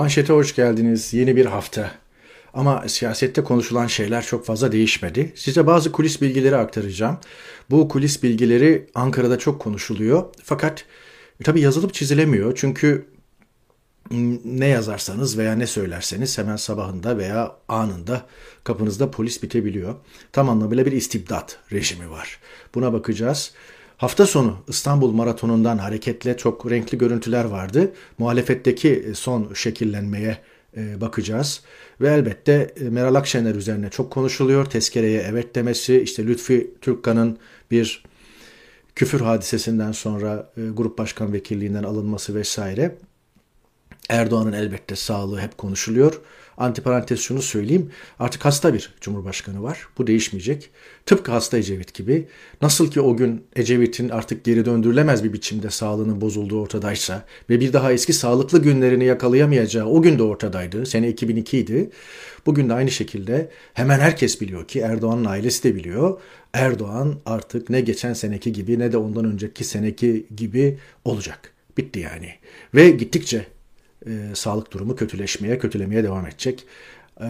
Manşete hoş geldiniz. Yeni bir hafta. Ama siyasette konuşulan şeyler çok fazla değişmedi. Size bazı kulis bilgileri aktaracağım. Bu kulis bilgileri Ankara'da çok konuşuluyor. Fakat e, tabii yazılıp çizilemiyor. Çünkü ne yazarsanız veya ne söylerseniz hemen sabahında veya anında kapınızda polis bitebiliyor. Tam anlamıyla bir istibdat rejimi var. Buna bakacağız. Hafta sonu İstanbul Maratonu'ndan hareketle çok renkli görüntüler vardı. Muhalefetteki son şekillenmeye e, bakacağız. Ve elbette e, Meral Akşener üzerine çok konuşuluyor. Tezkereye evet demesi, işte Lütfi Türkkan'ın bir küfür hadisesinden sonra e, grup başkan vekilliğinden alınması vesaire. Erdoğan'ın elbette sağlığı hep konuşuluyor. Antiparantez şunu söyleyeyim. Artık hasta bir cumhurbaşkanı var. Bu değişmeyecek. Tıpkı hasta Ecevit gibi. Nasıl ki o gün Ecevit'in artık geri döndürülemez bir biçimde sağlığının bozulduğu ortadaysa ve bir daha eski sağlıklı günlerini yakalayamayacağı o gün de ortadaydı. Sene 2002 idi. Bugün de aynı şekilde hemen herkes biliyor ki Erdoğan'ın ailesi de biliyor. Erdoğan artık ne geçen seneki gibi ne de ondan önceki seneki gibi olacak. Bitti yani. Ve gittikçe e, sağlık durumu kötüleşmeye, kötülemeye devam edecek. E,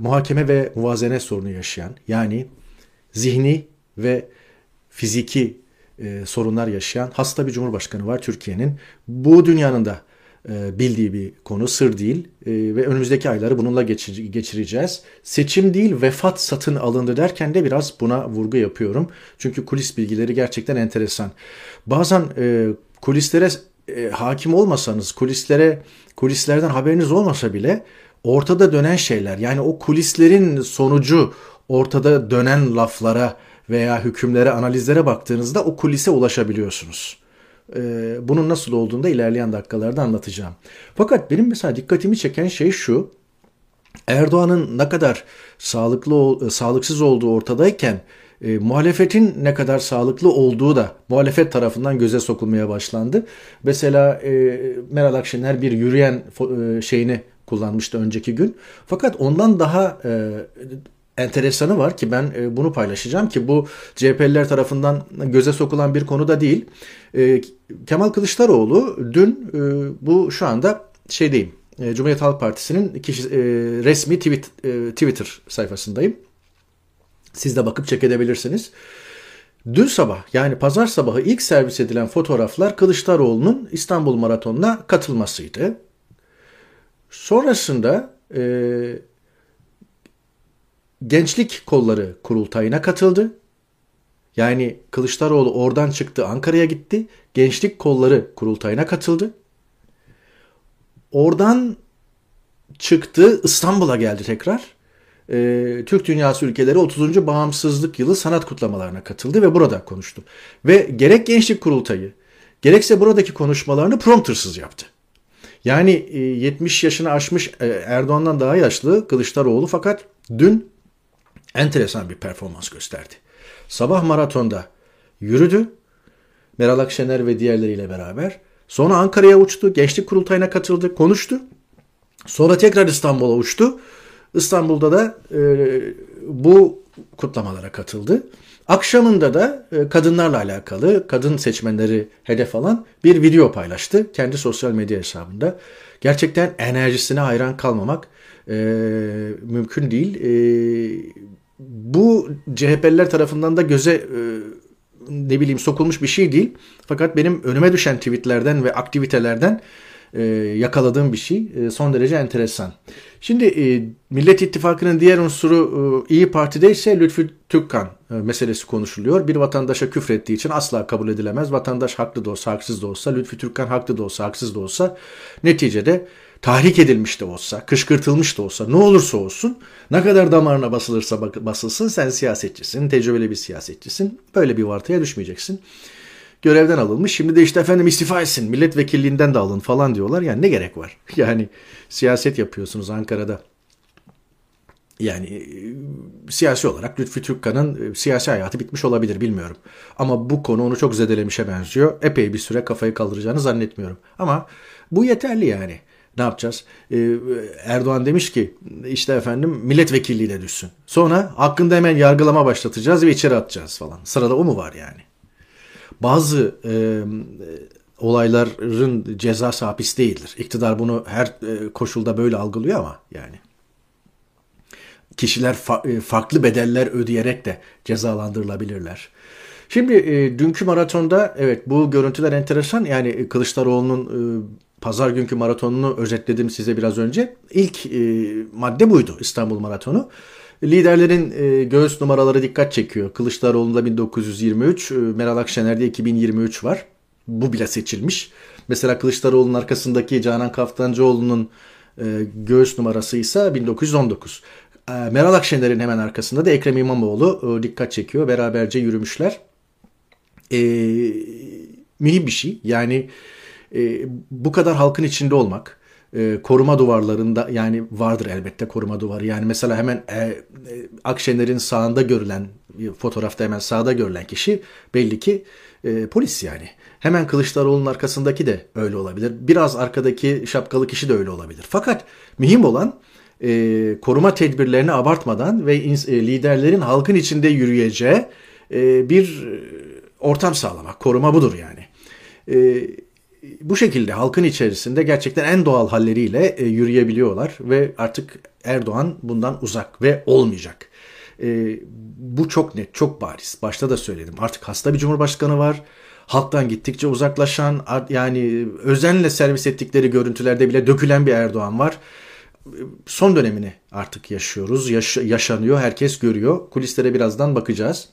muhakeme ve muvazene sorunu yaşayan yani zihni ve fiziki e, sorunlar yaşayan hasta bir cumhurbaşkanı var Türkiye'nin. Bu dünyanın da e, bildiği bir konu, sır değil e, ve önümüzdeki ayları bununla geçir, geçireceğiz. Seçim değil vefat satın alındı derken de biraz buna vurgu yapıyorum. Çünkü kulis bilgileri gerçekten enteresan. Bazen e, kulislere e, hakim olmasanız, kulislere kulislerden haberiniz olmasa bile ortada dönen şeyler yani o kulislerin sonucu ortada dönen laflara veya hükümlere, analizlere baktığınızda o kulise ulaşabiliyorsunuz. Ee, bunun nasıl olduğunu da ilerleyen dakikalarda anlatacağım. Fakat benim mesela dikkatimi çeken şey şu. Erdoğan'ın ne kadar sağlıklı sağlıksız olduğu ortadayken e, muhalefetin ne kadar sağlıklı olduğu da muhalefet tarafından göze sokulmaya başlandı. Mesela e, Meral Akşener bir yürüyen e, şeyini kullanmıştı önceki gün. Fakat ondan daha e, enteresanı var ki ben e, bunu paylaşacağım ki bu CHP'liler tarafından göze sokulan bir konu da değil. E, Kemal Kılıçdaroğlu dün e, bu şu anda şeydeyim. E, Cumhuriyet Halk Partisi'nin resmi tweet, Twitter sayfasındayım. Siz de bakıp çek edebilirsiniz. Dün sabah yani pazar sabahı ilk servis edilen fotoğraflar Kılıçdaroğlu'nun İstanbul Maratonu'na katılmasıydı. Sonrasında e, Gençlik Kolları Kurultayı'na katıldı. Yani Kılıçdaroğlu oradan çıktı Ankara'ya gitti. Gençlik Kolları Kurultayı'na katıldı. Oradan çıktı İstanbul'a geldi tekrar e, Türk dünyası ülkeleri 30. bağımsızlık yılı sanat kutlamalarına katıldı ve burada konuştu. Ve gerek Gençlik Kurultayı gerekse buradaki konuşmalarını promptersız yaptı. Yani e, 70 yaşını aşmış e, Erdoğan'dan daha yaşlı Kılıçdaroğlu fakat dün enteresan bir performans gösterdi. Sabah maratonda yürüdü. Meral Akşener ve diğerleriyle beraber. Sonra Ankara'ya uçtu. Gençlik kurultayına katıldı. Konuştu. Sonra tekrar İstanbul'a uçtu. İstanbul'da da e, bu kutlamalara katıldı. Akşamında da e, kadınlarla alakalı, kadın seçmenleri hedef alan bir video paylaştı kendi sosyal medya hesabında. Gerçekten enerjisine hayran kalmamak e, mümkün değil. E, bu CHP'liler tarafından da göze e, ne bileyim sokulmuş bir şey değil. Fakat benim önüme düşen tweetlerden ve aktivitelerden e, yakaladığım bir şey. E, son derece enteresan. Şimdi e, Millet İttifakı'nın diğer unsuru İyi Parti'de ise Lütfü Türkkan e, meselesi konuşuluyor. Bir vatandaşa küfrettiği için asla kabul edilemez. Vatandaş haklı da olsa haksız da olsa, Lütfü Türkkan haklı da olsa haksız da olsa neticede tahrik edilmiş de olsa, kışkırtılmış da olsa, ne olursa olsun, ne kadar damarına basılırsa basılsın sen siyasetçisin, tecrübeli bir siyasetçisin. Böyle bir vartaya düşmeyeceksin görevden alınmış. Şimdi de işte efendim istifa etsin, milletvekilliğinden de alın falan diyorlar. Yani ne gerek var? Yani siyaset yapıyorsunuz Ankara'da. Yani e, siyasi olarak Lütfü Türkkan'ın e, siyasi hayatı bitmiş olabilir bilmiyorum. Ama bu konu onu çok zedelemişe benziyor. Epey bir süre kafayı kaldıracağını zannetmiyorum. Ama bu yeterli yani. Ne yapacağız? Ee, Erdoğan demiş ki işte efendim milletvekilliği de düşsün. Sonra hakkında hemen yargılama başlatacağız ve içeri atacağız falan. Sırada o mu var yani? Bazı e, olayların cezası hapis değildir. İktidar bunu her koşulda böyle algılıyor ama yani kişiler fa- farklı bedeller ödeyerek de cezalandırılabilirler. Şimdi e, dünkü maratonda evet bu görüntüler enteresan. Yani Kılıçdaroğlu'nun e, pazar günkü maratonunu özetledim size biraz önce. İlk e, madde buydu İstanbul Maratonu. Liderlerin e, göğüs numaraları dikkat çekiyor. Kılıçdaroğlu'nda 1923, e, Meral Akşener'de 2023 var. Bu bile seçilmiş. Mesela Kılıçdaroğlu'nun arkasındaki Canan Kaftancıoğlu'nun e, göğüs numarası ise 1919. E, Meral Akşener'in hemen arkasında da Ekrem İmamoğlu dikkat çekiyor. Beraberce yürümüşler. E, mühim bir şey. Yani e, bu kadar halkın içinde olmak, e, koruma duvarlarında yani vardır elbette koruma duvarı. Yani mesela hemen e, e, Akşener'in sağında görülen fotoğrafta hemen sağda görülen kişi belli ki e, polis yani. Hemen Kılıçdaroğlu'nun arkasındaki de öyle olabilir. Biraz arkadaki şapkalı kişi de öyle olabilir. Fakat mühim olan e, koruma tedbirlerini abartmadan ve e, liderlerin halkın içinde yürüyeceği e, bir ortam sağlamak. Koruma budur yani. E, bu şekilde halkın içerisinde gerçekten en doğal halleriyle e, yürüyebiliyorlar ve artık Erdoğan bundan uzak ve olmayacak. E, bu çok net, çok bariz. Başta da söyledim. Artık hasta bir cumhurbaşkanı var. Halktan gittikçe uzaklaşan, yani özenle servis ettikleri görüntülerde bile dökülen bir Erdoğan var. Son dönemini artık yaşıyoruz. Yaş- yaşanıyor, herkes görüyor. Kulislere birazdan bakacağız.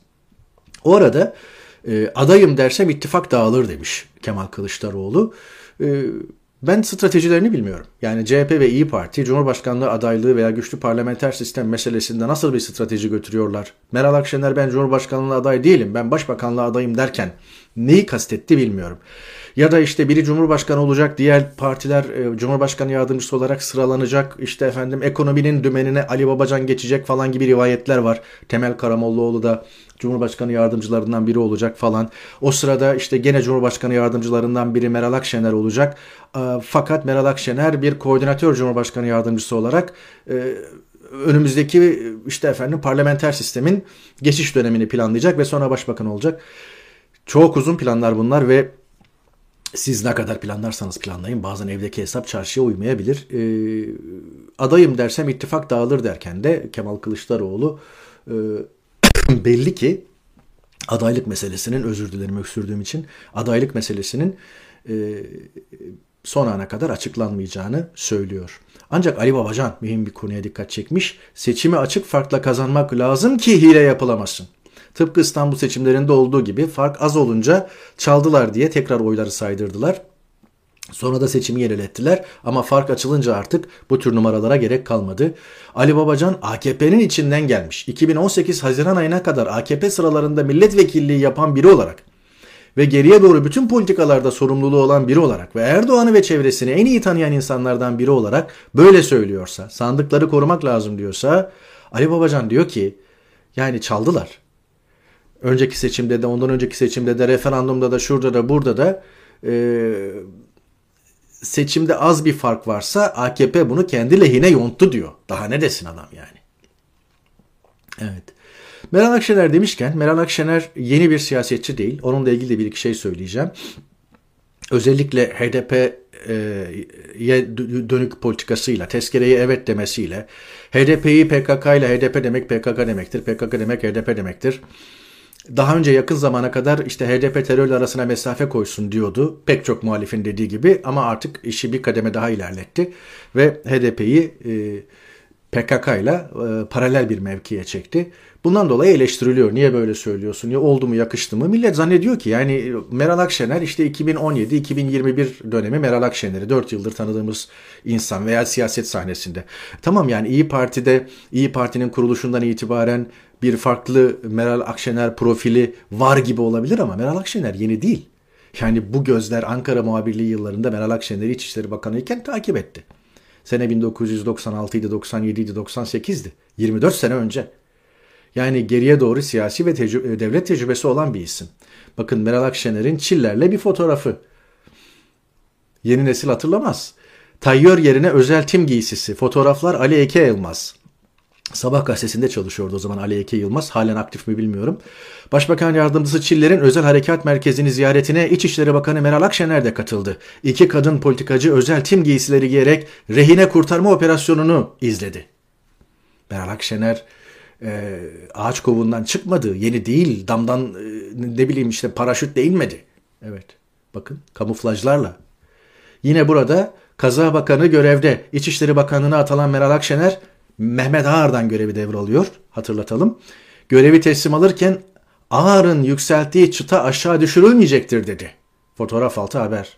O arada e, adayım dersem ittifak dağılır demiş Kemal Kılıçdaroğlu. E, ben stratejilerini bilmiyorum. Yani CHP ve İyi Parti Cumhurbaşkanlığı adaylığı veya güçlü parlamenter sistem meselesinde nasıl bir strateji götürüyorlar? Meral Akşener ben Cumhurbaşkanlığı aday değilim ben başbakanlığı adayım derken neyi kastetti bilmiyorum. Ya da işte biri Cumhurbaşkanı olacak, diğer partiler e, Cumhurbaşkanı yardımcısı olarak sıralanacak. İşte efendim ekonominin dümenine Ali Babacan geçecek falan gibi rivayetler var. Temel Karamollaoğlu da Cumhurbaşkanı yardımcılarından biri olacak falan. O sırada işte gene Cumhurbaşkanı yardımcılarından biri Meral Akşener olacak. E, fakat Meral Akşener bir koordinatör Cumhurbaşkanı yardımcısı olarak e, önümüzdeki işte efendim parlamenter sistemin geçiş dönemini planlayacak ve sonra başbakan olacak. Çok uzun planlar bunlar ve siz ne kadar planlarsanız planlayın bazen evdeki hesap çarşıya uymayabilir. E, adayım dersem ittifak dağılır derken de Kemal Kılıçdaroğlu e, belli ki adaylık meselesinin özür dilerim öksürdüğüm için adaylık meselesinin e, son ana kadar açıklanmayacağını söylüyor. Ancak Ali Babacan mühim bir konuya dikkat çekmiş. Seçimi açık farkla kazanmak lazım ki hile yapılamasın. Tıpkı İstanbul seçimlerinde olduğu gibi fark az olunca çaldılar diye tekrar oyları saydırdılar. Sonra da seçimi yenilettiler ama fark açılınca artık bu tür numaralara gerek kalmadı. Ali Babacan AKP'nin içinden gelmiş. 2018 Haziran ayına kadar AKP sıralarında milletvekilliği yapan biri olarak ve geriye doğru bütün politikalarda sorumluluğu olan biri olarak ve Erdoğan'ı ve çevresini en iyi tanıyan insanlardan biri olarak böyle söylüyorsa, sandıkları korumak lazım diyorsa Ali Babacan diyor ki yani çaldılar. Önceki seçimde de ondan önceki seçimde de referandumda da şurada da burada da e, seçimde az bir fark varsa AKP bunu kendi lehine yonttu diyor. Daha ne desin adam yani. Evet. Meral Akşener demişken Meral Akşener yeni bir siyasetçi değil. Onunla ilgili de bir iki şey söyleyeceğim. Özellikle HDP'ye dönük politikasıyla, tezkereye evet demesiyle, HDP'yi PKK ile HDP demek PKK demektir, PKK demek HDP demektir daha önce yakın zamana kadar işte HDP terörle arasına mesafe koysun diyordu. Pek çok muhalifin dediği gibi ama artık işi bir kademe daha ilerletti ve HDP'yi e, PKK ile e, paralel bir mevkiye çekti. Bundan dolayı eleştiriliyor. Niye böyle söylüyorsun? Ya oldu mu yakıştı mı? Millet zannediyor ki yani Meral Akşener işte 2017-2021 dönemi Meral Akşener'i 4 yıldır tanıdığımız insan veya siyaset sahnesinde. Tamam yani İyi Parti'de İyi Parti'nin kuruluşundan itibaren bir farklı Meral Akşener profili var gibi olabilir ama Meral Akşener yeni değil. Yani bu gözler Ankara muhabirliği yıllarında Meral Akşener'i İçişleri Bakanı iken takip etti. Sene 1996 idi, 97 idi, 98'di. 24 sene önce. Yani geriye doğru siyasi ve tecrübe, devlet tecrübesi olan bir isim. Bakın Meral Akşener'in Çiller'le bir fotoğrafı. Yeni nesil hatırlamaz. Tayyör yerine özel tim giysisi. Fotoğraflar Ali Eke Elmaz. Sabah gazetesinde çalışıyordu o zaman Ali Eke Yılmaz. Halen aktif mi bilmiyorum. Başbakan Yardımcısı Çiller'in özel harekat merkezini ziyaretine İçişleri Bakanı Meral Akşener de katıldı. İki kadın politikacı özel tim giysileri giyerek rehine kurtarma operasyonunu izledi. Meral Akşener e, ağaç kovuğundan çıkmadı. Yeni değil, damdan e, ne bileyim işte paraşütle inmedi. Evet, bakın kamuflajlarla. Yine burada Kaza Bakanı görevde. İçişleri Bakanlığı'na atılan Meral Akşener Mehmet Ağar'dan görevi devralıyor. Hatırlatalım. Görevi teslim alırken Ağar'ın yükselttiği çıta aşağı düşürülmeyecektir dedi. Fotoğraf altı haber.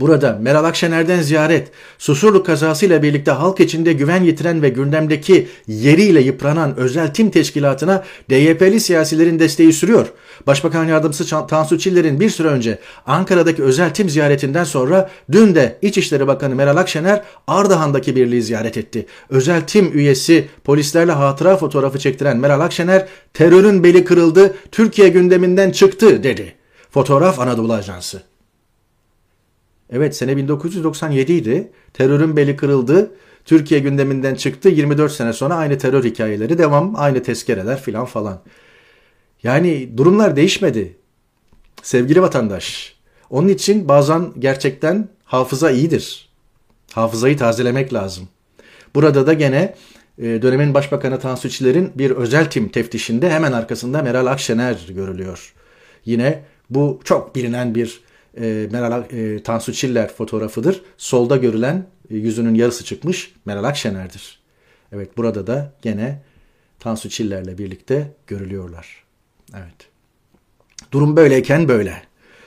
Burada Meral Akşener'den ziyaret, Susurluk kazasıyla birlikte halk içinde güven yitiren ve gündemdeki yeriyle yıpranan özel tim teşkilatına DYP'li siyasilerin desteği sürüyor. Başbakan Yardımcısı Tansu Çiller'in bir süre önce Ankara'daki özel tim ziyaretinden sonra dün de İçişleri Bakanı Meral Akşener Ardahan'daki birliği ziyaret etti. Özel tim üyesi polislerle hatıra fotoğrafı çektiren Meral Akşener terörün beli kırıldı, Türkiye gündeminden çıktı dedi. Fotoğraf Anadolu Ajansı. Evet sene 1997 idi. Terörün beli kırıldı. Türkiye gündeminden çıktı. 24 sene sonra aynı terör hikayeleri devam. Aynı tezkereler filan falan. Yani durumlar değişmedi. Sevgili vatandaş. Onun için bazen gerçekten hafıza iyidir. Hafızayı tazelemek lazım. Burada da gene e, dönemin Başbakanı Tansu Çiller'in bir özel tim teftişinde hemen arkasında Meral Akşener görülüyor. Yine bu çok bilinen bir e, Meral e, Tansu Çiller fotoğrafıdır. Solda görülen e, yüzünün yarısı çıkmış Meral Akşener'dir. Evet burada da gene Tansu Çiller'le birlikte görülüyorlar. Evet. Durum böyleyken böyle.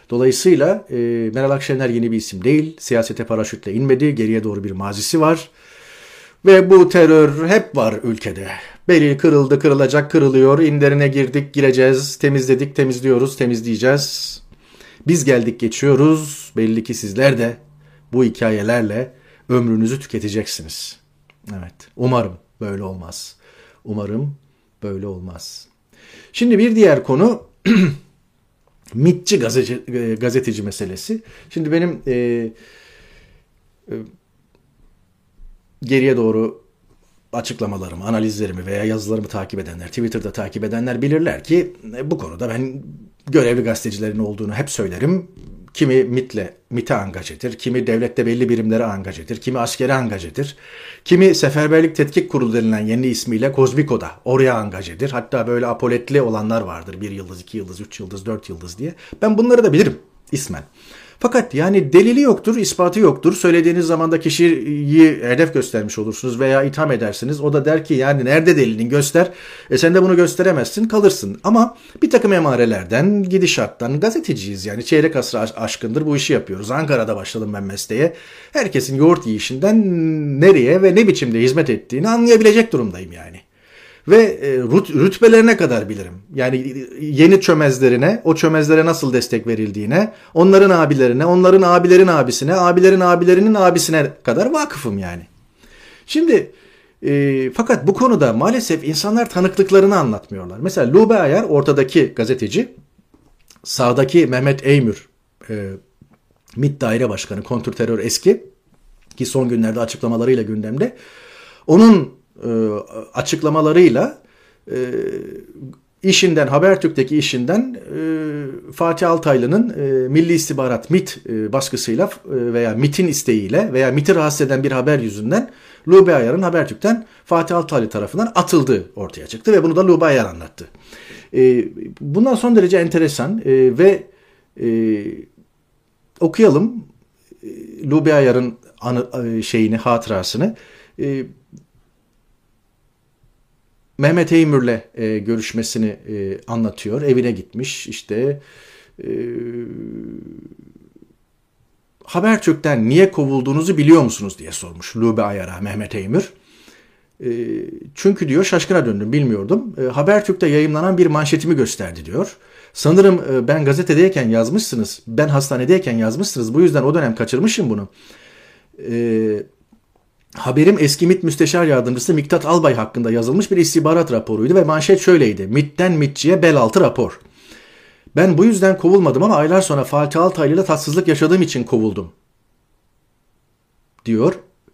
Dolayısıyla e, Meral Akşener yeni bir isim değil. Siyasete paraşütle inmedi. Geriye doğru bir mazisi var. Ve bu terör hep var ülkede. Beli kırıldı, kırılacak, kırılıyor. İnderine girdik, gireceğiz. Temizledik, temizliyoruz, temizleyeceğiz. Biz geldik geçiyoruz. Belli ki sizler de bu hikayelerle ömrünüzü tüketeceksiniz. Evet. Umarım böyle olmaz. Umarım böyle olmaz. Şimdi bir diğer konu mitçi gazeteci, e, gazeteci meselesi. Şimdi benim e, e, geriye doğru açıklamalarımı, analizlerimi veya yazılarımı takip edenler, Twitter'da takip edenler bilirler ki e, bu konuda ben görevli gazetecilerin olduğunu hep söylerim. Kimi MIT'le MIT'e angajedir, kimi devlette belli birimlere angajedir, kimi askeri angajedir, kimi Seferberlik Tetkik Kurulu denilen yeni ismiyle Kozmiko'da oraya angajedir. Hatta böyle apoletli olanlar vardır. Bir yıldız, iki yıldız, üç yıldız, dört yıldız diye. Ben bunları da bilirim ismen. Fakat yani delili yoktur, ispatı yoktur. Söylediğiniz zaman da kişiyi hedef göstermiş olursunuz veya itham edersiniz. O da der ki yani nerede delilin göster. E sen de bunu gösteremezsin kalırsın. Ama bir takım emarelerden, gidişattan gazeteciyiz yani. Çeyrek asrı aşkındır bu işi yapıyoruz. Ankara'da başladım ben mesleğe. Herkesin yoğurt yiyişinden nereye ve ne biçimde hizmet ettiğini anlayabilecek durumdayım yani ve e, rütbelerine kadar bilirim. Yani yeni çömezlerine, o çömezlere nasıl destek verildiğine, onların abilerine, onların abilerin abisine, abilerin abilerinin abisine kadar vakıfım yani. Şimdi e, fakat bu konuda maalesef insanlar tanıklıklarını anlatmıyorlar. Mesela Lube Ayar ortadaki gazeteci, sağdaki Mehmet Eymür, e, MİT Daire Başkanı, kontrterör eski ki son günlerde açıklamalarıyla gündemde. Onun e, açıklamalarıyla e, işinden Habertürk'teki işinden e, Fatih Altaylı'nın e, Milli İstihbarat MIT e, baskısıyla e, veya MIT'in isteğiyle veya MIT'i rahatsız eden bir haber yüzünden Lube Ayar'ın Habertürk'ten Fatih Altaylı tarafından atıldığı ortaya çıktı ve bunu da Lube Ayar anlattı. E, bundan son derece enteresan e, ve e, okuyalım e, Lube Ayar'ın e, şeyini, hatırasını. E, Mehmet Eymür'le e, görüşmesini e, anlatıyor. Evine gitmiş işte e, Habertürk'ten niye kovulduğunuzu biliyor musunuz diye sormuş Lube Ayar'a Mehmet Eymür. E, çünkü diyor şaşkına döndüm bilmiyordum. E, Habertürk'te yayınlanan bir manşetimi gösterdi diyor. Sanırım e, ben gazetedeyken yazmışsınız, ben hastanedeyken yazmışsınız. Bu yüzden o dönem kaçırmışım bunu. E, Haberim eski MİT Müsteşar Yardımcısı Miktat Albay hakkında yazılmış bir istihbarat raporuydu ve manşet şöyleydi. MİT'ten MİTçiye bel altı rapor. Ben bu yüzden kovulmadım ama aylar sonra Fatih Altaylı ile tatsızlık yaşadığım için kovuldum. Diyor.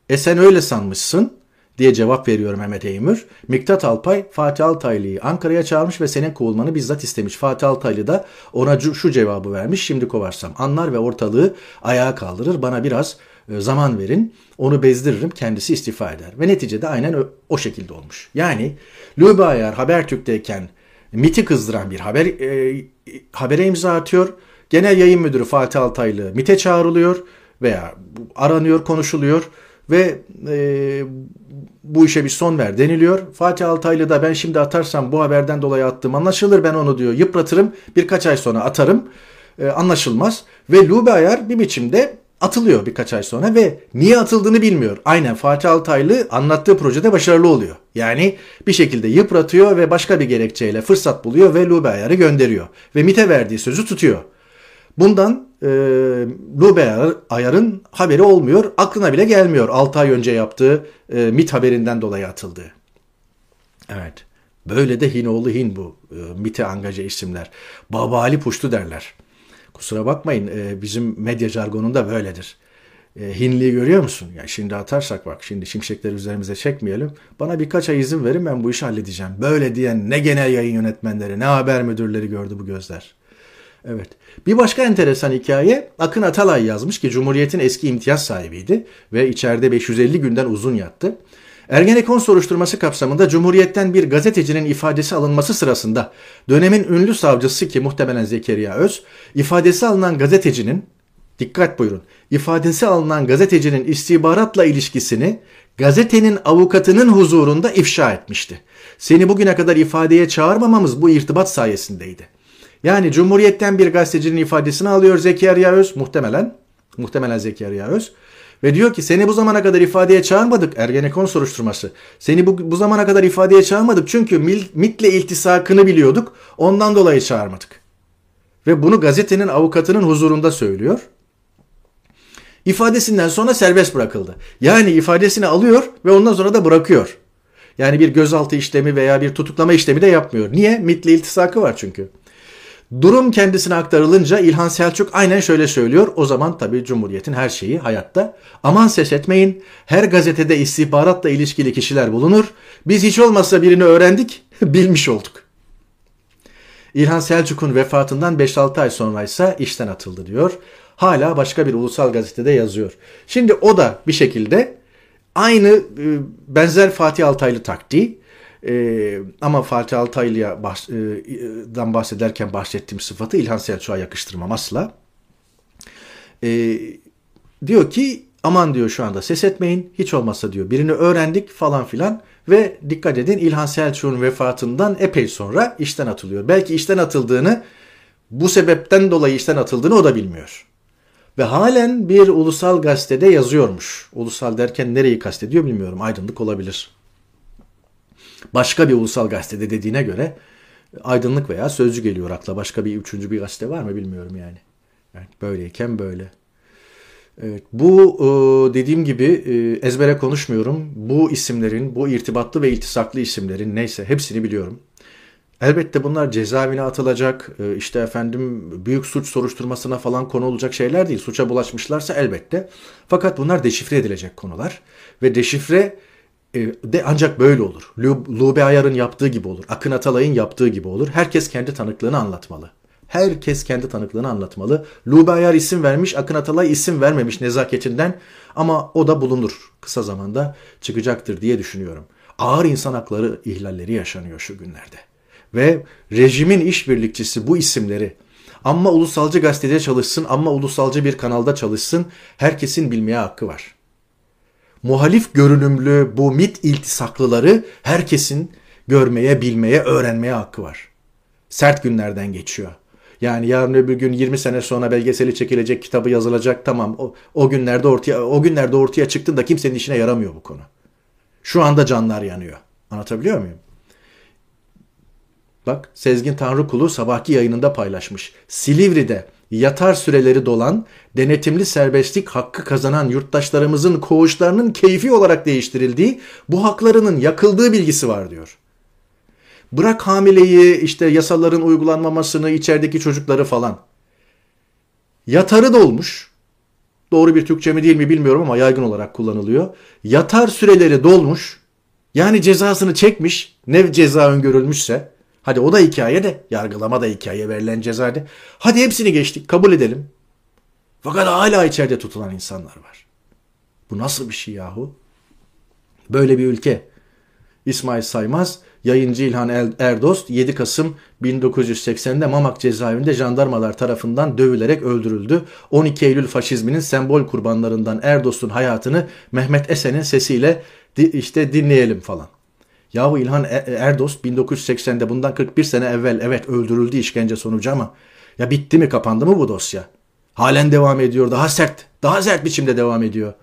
E sen öyle sanmışsın. diye cevap veriyor Mehmet Eymür. Miktat Alpay Fatih Altaylı'yı Ankara'ya çağırmış ve senin kovulmanı bizzat istemiş. Fatih Altaylı da ona şu cevabı vermiş. Şimdi kovarsam anlar ve ortalığı ayağa kaldırır. Bana biraz zaman verin. Onu bezdiririm. Kendisi istifa eder. Ve neticede aynen o, şekilde olmuş. Yani Lübe Ayar Habertürk'teyken MIT'i kızdıran bir haber e, habere imza atıyor. Genel yayın müdürü Fatih Altaylı MIT'e çağrılıyor veya aranıyor, konuşuluyor ve e, bu işe bir son ver deniliyor. Fatih Altaylı da ben şimdi atarsam bu haberden dolayı attım anlaşılır ben onu diyor yıpratırım birkaç ay sonra atarım e, anlaşılmaz. Ve Lube Ayar bir biçimde atılıyor birkaç ay sonra ve niye atıldığını bilmiyor. Aynen Fatih Altaylı anlattığı projede başarılı oluyor. Yani bir şekilde yıpratıyor ve başka bir gerekçeyle fırsat buluyor ve Lube Ayar'ı gönderiyor. Ve MIT'e verdiği sözü tutuyor. Bundan e, Lube Ayar'ın haberi olmuyor. Aklına bile gelmiyor 6 ay önce yaptığı e, MIT haberinden dolayı atıldığı. Evet. Böyle de Hinoğlu Hin bu e, MIT'e angaje isimler. Baba Ali Puştu derler. Kusura bakmayın e, bizim medya jargonunda böyledir. E, Hinliği görüyor musun? Ya şimdi atarsak bak şimdi şimşekleri üzerimize çekmeyelim. Bana birkaç ay izin verin ben bu işi halledeceğim. Böyle diyen ne genel yayın yönetmenleri ne haber müdürleri gördü bu gözler. Evet. Bir başka enteresan hikaye Akın Atalay yazmış ki Cumhuriyet'in eski imtiyaz sahibiydi ve içeride 550 günden uzun yattı. Ergenekon soruşturması kapsamında Cumhuriyet'ten bir gazetecinin ifadesi alınması sırasında dönemin ünlü savcısı ki muhtemelen Zekeriya Öz, ifadesi alınan gazetecinin, dikkat buyurun, ifadesi alınan gazetecinin istihbaratla ilişkisini gazetenin avukatının huzurunda ifşa etmişti. Seni bugüne kadar ifadeye çağırmamamız bu irtibat sayesindeydi. Yani Cumhuriyet'ten bir gazetecinin ifadesini alıyor Zekeriya Öz muhtemelen. Muhtemelen Zekeriya Öz. Ve diyor ki seni bu zamana kadar ifadeye çağırmadık. Ergenekon soruşturması. Seni bu, bu zamana kadar ifadeye çağırmadık. Çünkü MIT'le iltisakını biliyorduk. Ondan dolayı çağırmadık. Ve bunu gazetenin avukatının huzurunda söylüyor. İfadesinden sonra serbest bırakıldı. Yani ifadesini alıyor ve ondan sonra da bırakıyor. Yani bir gözaltı işlemi veya bir tutuklama işlemi de yapmıyor. Niye? MIT'le iltisakı var çünkü. Durum kendisine aktarılınca İlhan Selçuk aynen şöyle söylüyor. O zaman tabii Cumhuriyet'in her şeyi hayatta. Aman ses etmeyin. Her gazetede istihbaratla ilişkili kişiler bulunur. Biz hiç olmazsa birini öğrendik, bilmiş olduk. İlhan Selçuk'un vefatından 5-6 ay sonra ise işten atıldı diyor. Hala başka bir ulusal gazetede yazıyor. Şimdi o da bir şekilde aynı e, benzer Fatih Altaylı taktiği ee, ama Fatih Altaylı'dan bahs e, bahsederken bahsettiğim sıfatı İlhan Selçuk'a yakıştırmam asla. Ee, diyor ki aman diyor şu anda ses etmeyin hiç olmazsa diyor birini öğrendik falan filan ve dikkat edin İlhan Selçuk'un vefatından epey sonra işten atılıyor. Belki işten atıldığını bu sebepten dolayı işten atıldığını o da bilmiyor. Ve halen bir ulusal gazetede yazıyormuş. Ulusal derken nereyi kastediyor bilmiyorum. Aydınlık olabilir başka bir ulusal gazetede dediğine göre aydınlık veya sözcü geliyor akla. Başka bir üçüncü bir gazete var mı bilmiyorum yani. yani böyleyken böyle. Evet, bu e, dediğim gibi e, ezbere konuşmuyorum. Bu isimlerin, bu irtibatlı ve iltisaklı isimlerin neyse hepsini biliyorum. Elbette bunlar cezaevine atılacak, e, işte efendim büyük suç soruşturmasına falan konu olacak şeyler değil. Suça bulaşmışlarsa elbette. Fakat bunlar deşifre edilecek konular. Ve deşifre de ancak böyle olur. Lube Ayar'ın yaptığı gibi olur. Akın Atalay'ın yaptığı gibi olur. Herkes kendi tanıklığını anlatmalı. Herkes kendi tanıklığını anlatmalı. Lube Ayar isim vermiş, Akın Atalay isim vermemiş nezaketinden ama o da bulunur. Kısa zamanda çıkacaktır diye düşünüyorum. Ağır insan hakları ihlalleri yaşanıyor şu günlerde. Ve rejimin işbirlikçisi bu isimleri ama ulusalcı gazetede çalışsın, ama ulusalcı bir kanalda çalışsın herkesin bilmeye hakkı var muhalif görünümlü bu mit iltisaklıları herkesin görmeye, bilmeye, öğrenmeye hakkı var. Sert günlerden geçiyor. Yani yarın öbür gün 20 sene sonra belgeseli çekilecek, kitabı yazılacak tamam. O, o günlerde ortaya o günlerde ortaya çıktığında kimsenin işine yaramıyor bu konu. Şu anda canlar yanıyor. Anlatabiliyor muyum? Bak Sezgin Tanrıkulu sabahki yayınında paylaşmış. Silivri'de yatar süreleri dolan, denetimli serbestlik hakkı kazanan yurttaşlarımızın koğuşlarının keyfi olarak değiştirildiği, bu haklarının yakıldığı bilgisi var diyor. Bırak hamileyi, işte yasaların uygulanmamasını, içerideki çocukları falan. Yatarı dolmuş. Doğru bir Türkçe mi değil mi bilmiyorum ama yaygın olarak kullanılıyor. Yatar süreleri dolmuş Yani cezasını çekmiş, ne ceza öngörülmüşse, hadi o da hikaye de, yargılama da hikaye, verilen ceza de. Hadi hepsini geçtik, kabul edelim. Fakat hala içeride tutulan insanlar var. Bu nasıl bir şey yahu? Böyle bir ülke. İsmail Saymaz, yayıncı İlhan Erdost 7 Kasım 1980'de Mamak cezaevinde jandarmalar tarafından dövülerek öldürüldü. 12 Eylül faşizminin sembol kurbanlarından Erdost'un hayatını Mehmet Esen'in sesiyle işte dinleyelim falan. Yahu İlhan e-, Erdost 1980'de bundan 41 sene evvel evet öldürüldü işkence sonucu ama ya bitti mi kapandı mı bu dosya? Halen devam ediyor daha sert daha sert biçimde devam ediyor.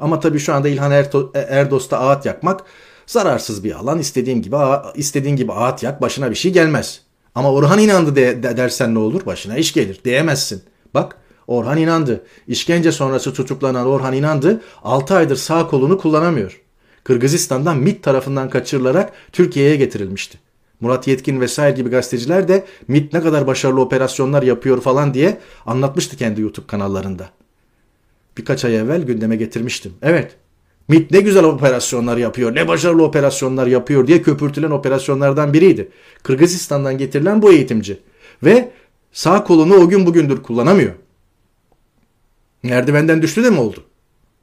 Ama tabii şu anda İlhan e-, Erdost'a ağıt yakmak zararsız bir alan. İstediğin gibi istediğin gibi ağıt yak başına bir şey gelmez. Ama Orhan inandı de, de, dersen ne olur? Başına iş gelir. Diyemezsin. Bak Orhan inandı. İşkence sonrası tutuklanan Orhan inandı. 6 aydır sağ kolunu kullanamıyor. Kırgızistan'dan MIT tarafından kaçırılarak Türkiye'ye getirilmişti. Murat Yetkin vesaire gibi gazeteciler de MIT ne kadar başarılı operasyonlar yapıyor falan diye anlatmıştı kendi YouTube kanallarında. Birkaç ay evvel gündeme getirmiştim. Evet MIT ne güzel operasyonlar yapıyor, ne başarılı operasyonlar yapıyor diye köpürtülen operasyonlardan biriydi. Kırgızistan'dan getirilen bu eğitimci. Ve sağ kolunu o gün bugündür kullanamıyor. Merdivenden düştü de mi oldu?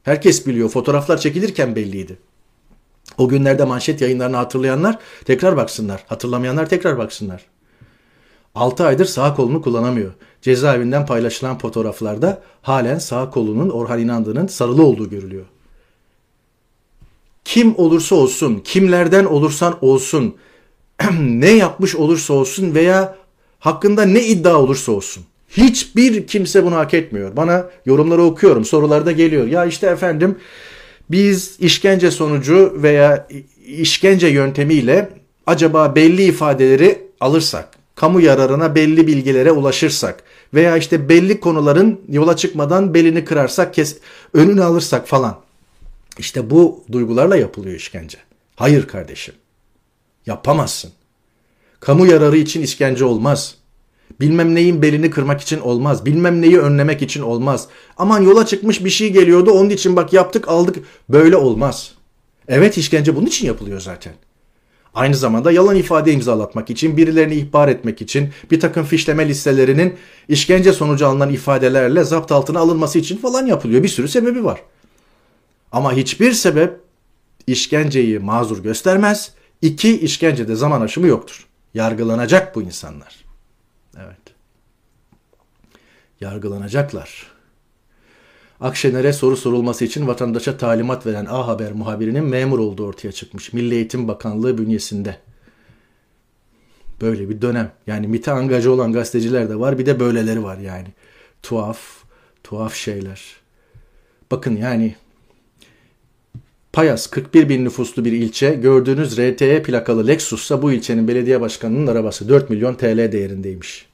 Herkes biliyor. Fotoğraflar çekilirken belliydi. O günlerde manşet yayınlarını hatırlayanlar tekrar baksınlar. Hatırlamayanlar tekrar baksınlar. 6 aydır sağ kolunu kullanamıyor. Cezaevinden paylaşılan fotoğraflarda halen sağ kolunun Orhan İnandı'nın sarılı olduğu görülüyor. Kim olursa olsun, kimlerden olursan olsun, ne yapmış olursa olsun veya hakkında ne iddia olursa olsun. Hiçbir kimse bunu hak etmiyor. Bana yorumları okuyorum, sorularda geliyor. Ya işte efendim biz işkence sonucu veya işkence yöntemiyle acaba belli ifadeleri alırsak, kamu yararına belli bilgilere ulaşırsak veya işte belli konuların yola çıkmadan belini kırarsak, kes, önünü alırsak falan. İşte bu duygularla yapılıyor işkence. Hayır kardeşim. Yapamazsın. Kamu yararı için işkence olmaz. Bilmem neyin belini kırmak için olmaz. Bilmem neyi önlemek için olmaz. Aman yola çıkmış bir şey geliyordu onun için bak yaptık aldık. Böyle olmaz. Evet işkence bunun için yapılıyor zaten. Aynı zamanda yalan ifade imzalatmak için, birilerini ihbar etmek için, bir takım fişleme listelerinin işkence sonucu alınan ifadelerle zapt altına alınması için falan yapılıyor. Bir sürü sebebi var. Ama hiçbir sebep işkenceyi mazur göstermez. İki, işkencede zaman aşımı yoktur. Yargılanacak bu insanlar. Yargılanacaklar. Akşener'e soru sorulması için vatandaşa talimat veren A Haber muhabirinin memur olduğu ortaya çıkmış. Milli Eğitim Bakanlığı bünyesinde. Böyle bir dönem. Yani MİT'e angajı olan gazeteciler de var. Bir de böyleleri var yani. Tuhaf, tuhaf şeyler. Bakın yani Payas 41 bin nüfuslu bir ilçe. Gördüğünüz RTE plakalı Lexus'sa bu ilçenin belediye başkanının arabası 4 milyon TL değerindeymiş.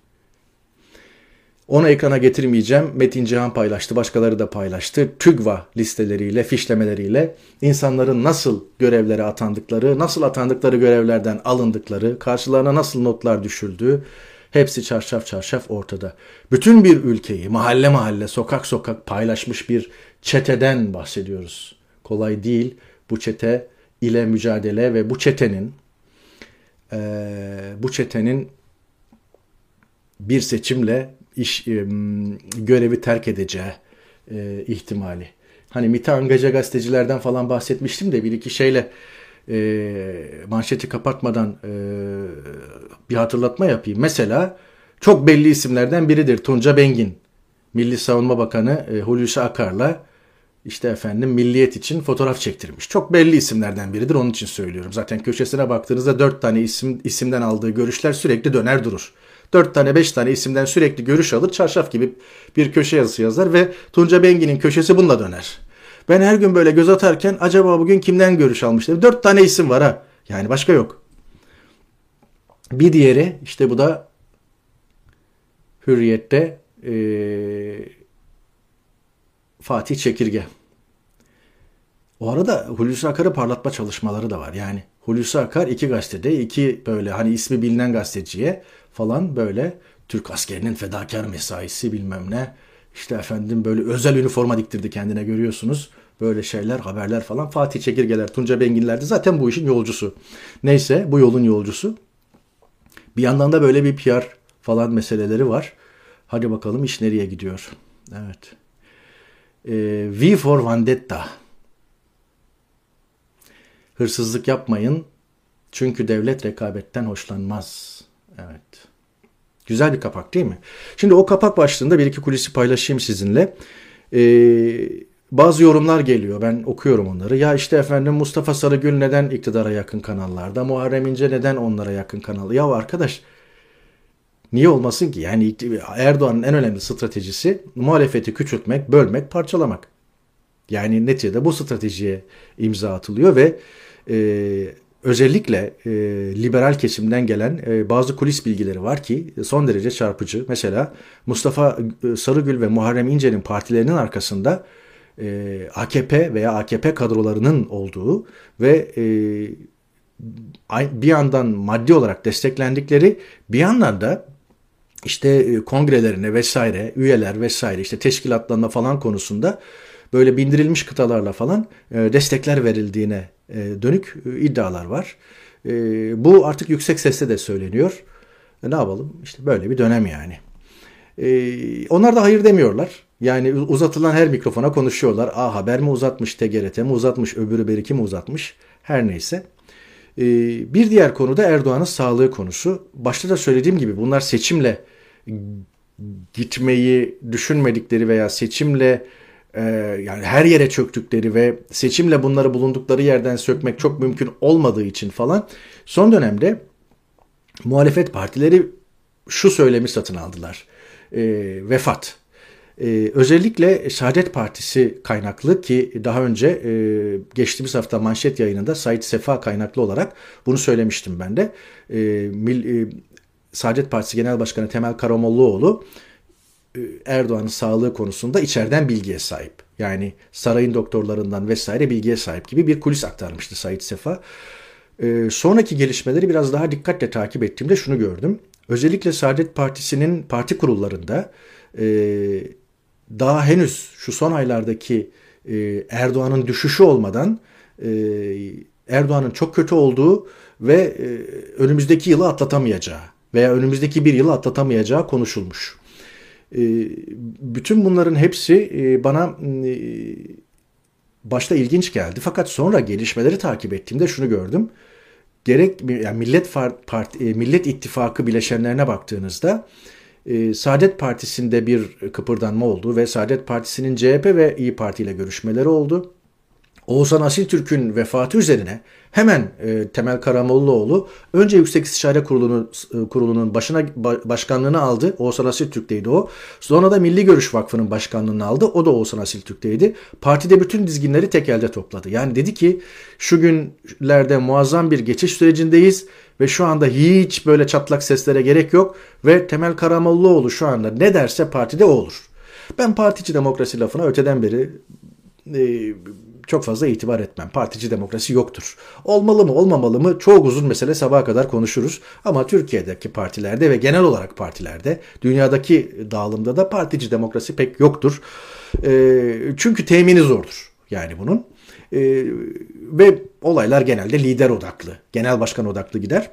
Onu ekrana getirmeyeceğim. Metin Cihan paylaştı, başkaları da paylaştı. TÜGVA listeleriyle, fişlemeleriyle insanların nasıl görevlere atandıkları, nasıl atandıkları görevlerden alındıkları, karşılarına nasıl notlar düşüldüğü hepsi çarşaf çarşaf ortada. Bütün bir ülkeyi mahalle mahalle, sokak sokak paylaşmış bir çeteden bahsediyoruz kolay değil bu çete ile mücadele ve bu çetenin e, bu çetenin bir seçimle iş e, görevi terk edeceği e, ihtimali. Hani MİT'e angaja gazetecilerden falan bahsetmiştim de bir iki şeyle e, manşeti kapatmadan bir hatırlatma yapayım. Mesela çok belli isimlerden biridir Tunca Bengin. Milli Savunma Bakanı Hulusi Akar'la işte efendim milliyet için fotoğraf çektirmiş. Çok belli isimlerden biridir onun için söylüyorum. Zaten köşesine baktığınızda dört tane isim isimden aldığı görüşler sürekli döner durur. Dört tane beş tane isimden sürekli görüş alır çarşaf gibi bir köşe yazısı yazar ve Tunca Bengi'nin köşesi bununla döner. Ben her gün böyle göz atarken acaba bugün kimden görüş almışlar? Dört tane isim var ha. Yani başka yok. Bir diğeri işte bu da Hürriyet'te ee, Fatih Çekirge. O arada Hulusi Akar'ı parlatma çalışmaları da var. Yani Hulusi Akar iki gazetede iki böyle hani ismi bilinen gazeteciye falan böyle Türk askerinin fedakar mesaisi bilmem ne. İşte efendim böyle özel üniforma diktirdi kendine görüyorsunuz. Böyle şeyler, haberler falan. Fatih Çekirgeler, Tunca Benginler de zaten bu işin yolcusu. Neyse bu yolun yolcusu. Bir yandan da böyle bir PR falan meseleleri var. Hadi bakalım iş nereye gidiyor. Evet. Ee, v for Vendetta. Hırsızlık yapmayın. Çünkü devlet rekabetten hoşlanmaz. Evet. Güzel bir kapak değil mi? Şimdi o kapak başlığında bir iki kulisi paylaşayım sizinle. Ee, bazı yorumlar geliyor. Ben okuyorum onları. Ya işte efendim Mustafa Sarıgül neden iktidara yakın kanallarda? Muharrem İnce neden onlara yakın kanal? Ya arkadaş niye olmasın ki? Yani Erdoğan'ın en önemli stratejisi muhalefeti küçültmek, bölmek, parçalamak. Yani neticede bu stratejiye imza atılıyor ve e, özellikle e, liberal kesimden gelen e, bazı kulis bilgileri var ki son derece çarpıcı. Mesela Mustafa e, Sarıgül ve Muharrem İnce'nin partilerinin arkasında e, AKP veya AKP kadrolarının olduğu ve e, bir yandan maddi olarak desteklendikleri bir yandan da işte e, kongrelerine vesaire üyeler vesaire işte teşkilatlarına falan konusunda böyle bindirilmiş kıtalarla falan e, destekler verildiğine e, dönük iddialar var. Bu artık yüksek sesle de söyleniyor. Ne yapalım? İşte böyle bir dönem yani. Onlar da hayır demiyorlar. Yani uzatılan her mikrofona konuşuyorlar. A Haber mi uzatmış, TGRT mi uzatmış, öbürü beriki mi uzatmış? Her neyse. Bir diğer konu da Erdoğan'ın sağlığı konusu. Başta da söylediğim gibi bunlar seçimle gitmeyi düşünmedikleri veya seçimle e, yani her yere çöktükleri ve seçimle bunları bulundukları yerden sökmek çok mümkün olmadığı için falan son dönemde muhalefet partileri şu söylemi satın aldılar. E, vefat. Ee, özellikle Saadet Partisi kaynaklı ki daha önce e, geçtiğimiz hafta manşet yayınında Said Sefa kaynaklı olarak bunu söylemiştim ben de. E, mil, e, Saadet Partisi Genel Başkanı Temel Karamollaoğlu e, Erdoğan'ın sağlığı konusunda içeriden bilgiye sahip. Yani sarayın doktorlarından vesaire bilgiye sahip gibi bir kulis aktarmıştı Said Sefa. Ee, sonraki gelişmeleri biraz daha dikkatle takip ettiğimde şunu gördüm. Özellikle Saadet Partisi'nin parti kurullarında e, daha henüz şu son aylardaki e, Erdoğan'ın düşüşü olmadan e, Erdoğan'ın çok kötü olduğu ve e, önümüzdeki yılı atlatamayacağı veya önümüzdeki bir yılı atlatamayacağı konuşulmuş. E, bütün bunların hepsi e, bana e, başta ilginç geldi. Fakat sonra gelişmeleri takip ettiğimde şunu gördüm. Gerek yani Millet Parti, Millet İttifakı bileşenlerine baktığınızda Saadet Partisi'nde bir kıpırdanma oldu ve Saadet Partisi'nin CHP ve İyi Parti ile görüşmeleri oldu. Oğuzhan Asiltürk'ün vefatı üzerine hemen e, Temel Karamollaoğlu önce Yüksek İstişare Kurulu'nun e, kurulunun başına ba, başkanlığını aldı. Oğuzhan Asiltürk'teydi o. Sonra da Milli Görüş Vakfı'nın başkanlığını aldı. O da Oğuzhan Asiltürk'teydi. Partide bütün dizginleri tek elde topladı. Yani dedi ki şu günlerde muazzam bir geçiş sürecindeyiz ve şu anda hiç böyle çatlak seslere gerek yok ve Temel Karamollaoğlu şu anda ne derse partide o olur. Ben partici demokrasi lafına öteden beri e, çok fazla itibar etmem. Partici demokrasi yoktur. Olmalı mı olmamalı mı çok uzun mesele sabaha kadar konuşuruz. Ama Türkiye'deki partilerde ve genel olarak partilerde dünyadaki dağılımda da partici demokrasi pek yoktur. E, çünkü temini zordur yani bunun. E, ve olaylar genelde lider odaklı, genel başkan odaklı gider.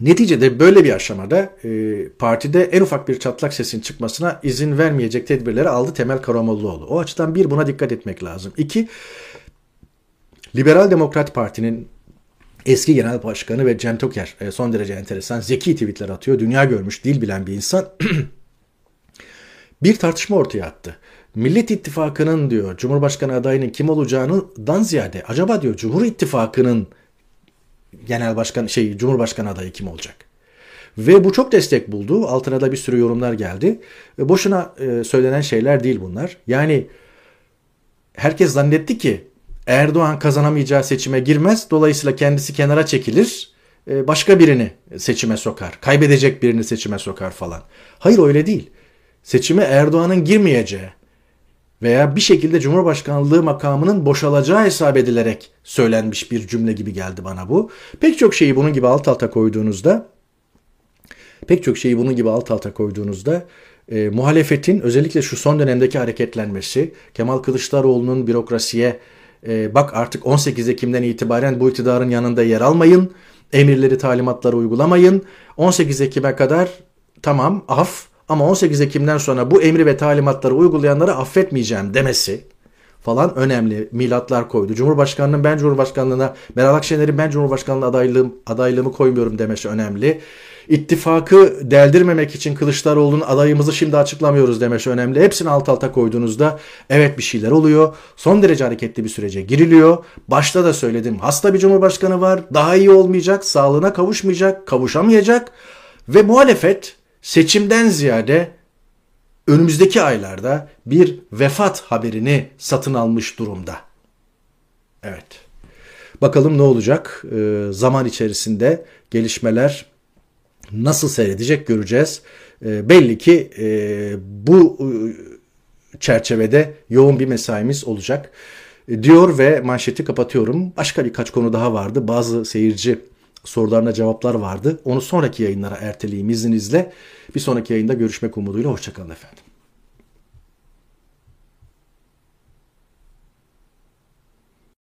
Neticede böyle bir aşamada e, partide en ufak bir çatlak sesin çıkmasına izin vermeyecek tedbirleri aldı Temel Karamollaoğlu. O açıdan bir buna dikkat etmek lazım. İki, Liberal Demokrat Parti'nin eski genel başkanı ve Cem Toker e, son derece enteresan zeki tweetler atıyor. Dünya görmüş, dil bilen bir insan. bir tartışma ortaya attı. Millet İttifakı'nın diyor Cumhurbaşkanı adayının kim olacağından ziyade acaba diyor Cumhur İttifakı'nın genel başkan şey Cumhurbaşkanı adayı kim olacak? Ve bu çok destek buldu. Altına da bir sürü yorumlar geldi. Ve boşuna e, söylenen şeyler değil bunlar. Yani herkes zannetti ki Erdoğan kazanamayacağı seçime girmez. Dolayısıyla kendisi kenara çekilir. E, başka birini seçime sokar. Kaybedecek birini seçime sokar falan. Hayır öyle değil. Seçime Erdoğan'ın girmeyeceği veya bir şekilde Cumhurbaşkanlığı makamının boşalacağı hesap edilerek söylenmiş bir cümle gibi geldi bana bu. Pek çok şeyi bunun gibi alt alta koyduğunuzda pek çok şeyi bunun gibi alt alta koyduğunuzda e, muhalefetin özellikle şu son dönemdeki hareketlenmesi, Kemal Kılıçdaroğlu'nun bürokrasiye e, bak artık 18 Ekim'den itibaren bu iktidarın yanında yer almayın, emirleri talimatları uygulamayın, 18 Ekim'e kadar tamam af ama 18 Ekim'den sonra bu emri ve talimatları uygulayanları affetmeyeceğim demesi falan önemli milatlar koydu. Cumhurbaşkanının ben Cumhurbaşkanlığına, Meral Akşener'in ben Cumhurbaşkanlığı adaylığım, adaylığımı koymuyorum demesi önemli. İttifakı deldirmemek için Kılıçdaroğlu'nun adayımızı şimdi açıklamıyoruz demesi önemli. Hepsini alt alta koyduğunuzda evet bir şeyler oluyor. Son derece hareketli bir sürece giriliyor. Başta da söyledim hasta bir cumhurbaşkanı var. Daha iyi olmayacak, sağlığına kavuşmayacak, kavuşamayacak. Ve muhalefet seçimden ziyade önümüzdeki aylarda bir vefat haberini satın almış durumda. Evet. Bakalım ne olacak? Ee, zaman içerisinde gelişmeler nasıl seyredecek göreceğiz. Ee, belli ki e, bu e, çerçevede yoğun bir mesaimiz olacak e, diyor ve manşeti kapatıyorum. Başka birkaç konu daha vardı. Bazı seyirci sorularına cevaplar vardı. Onu sonraki yayınlara erteleyeyim izninizle. Bir sonraki yayında görüşmek umuduyla. Hoşçakalın efendim.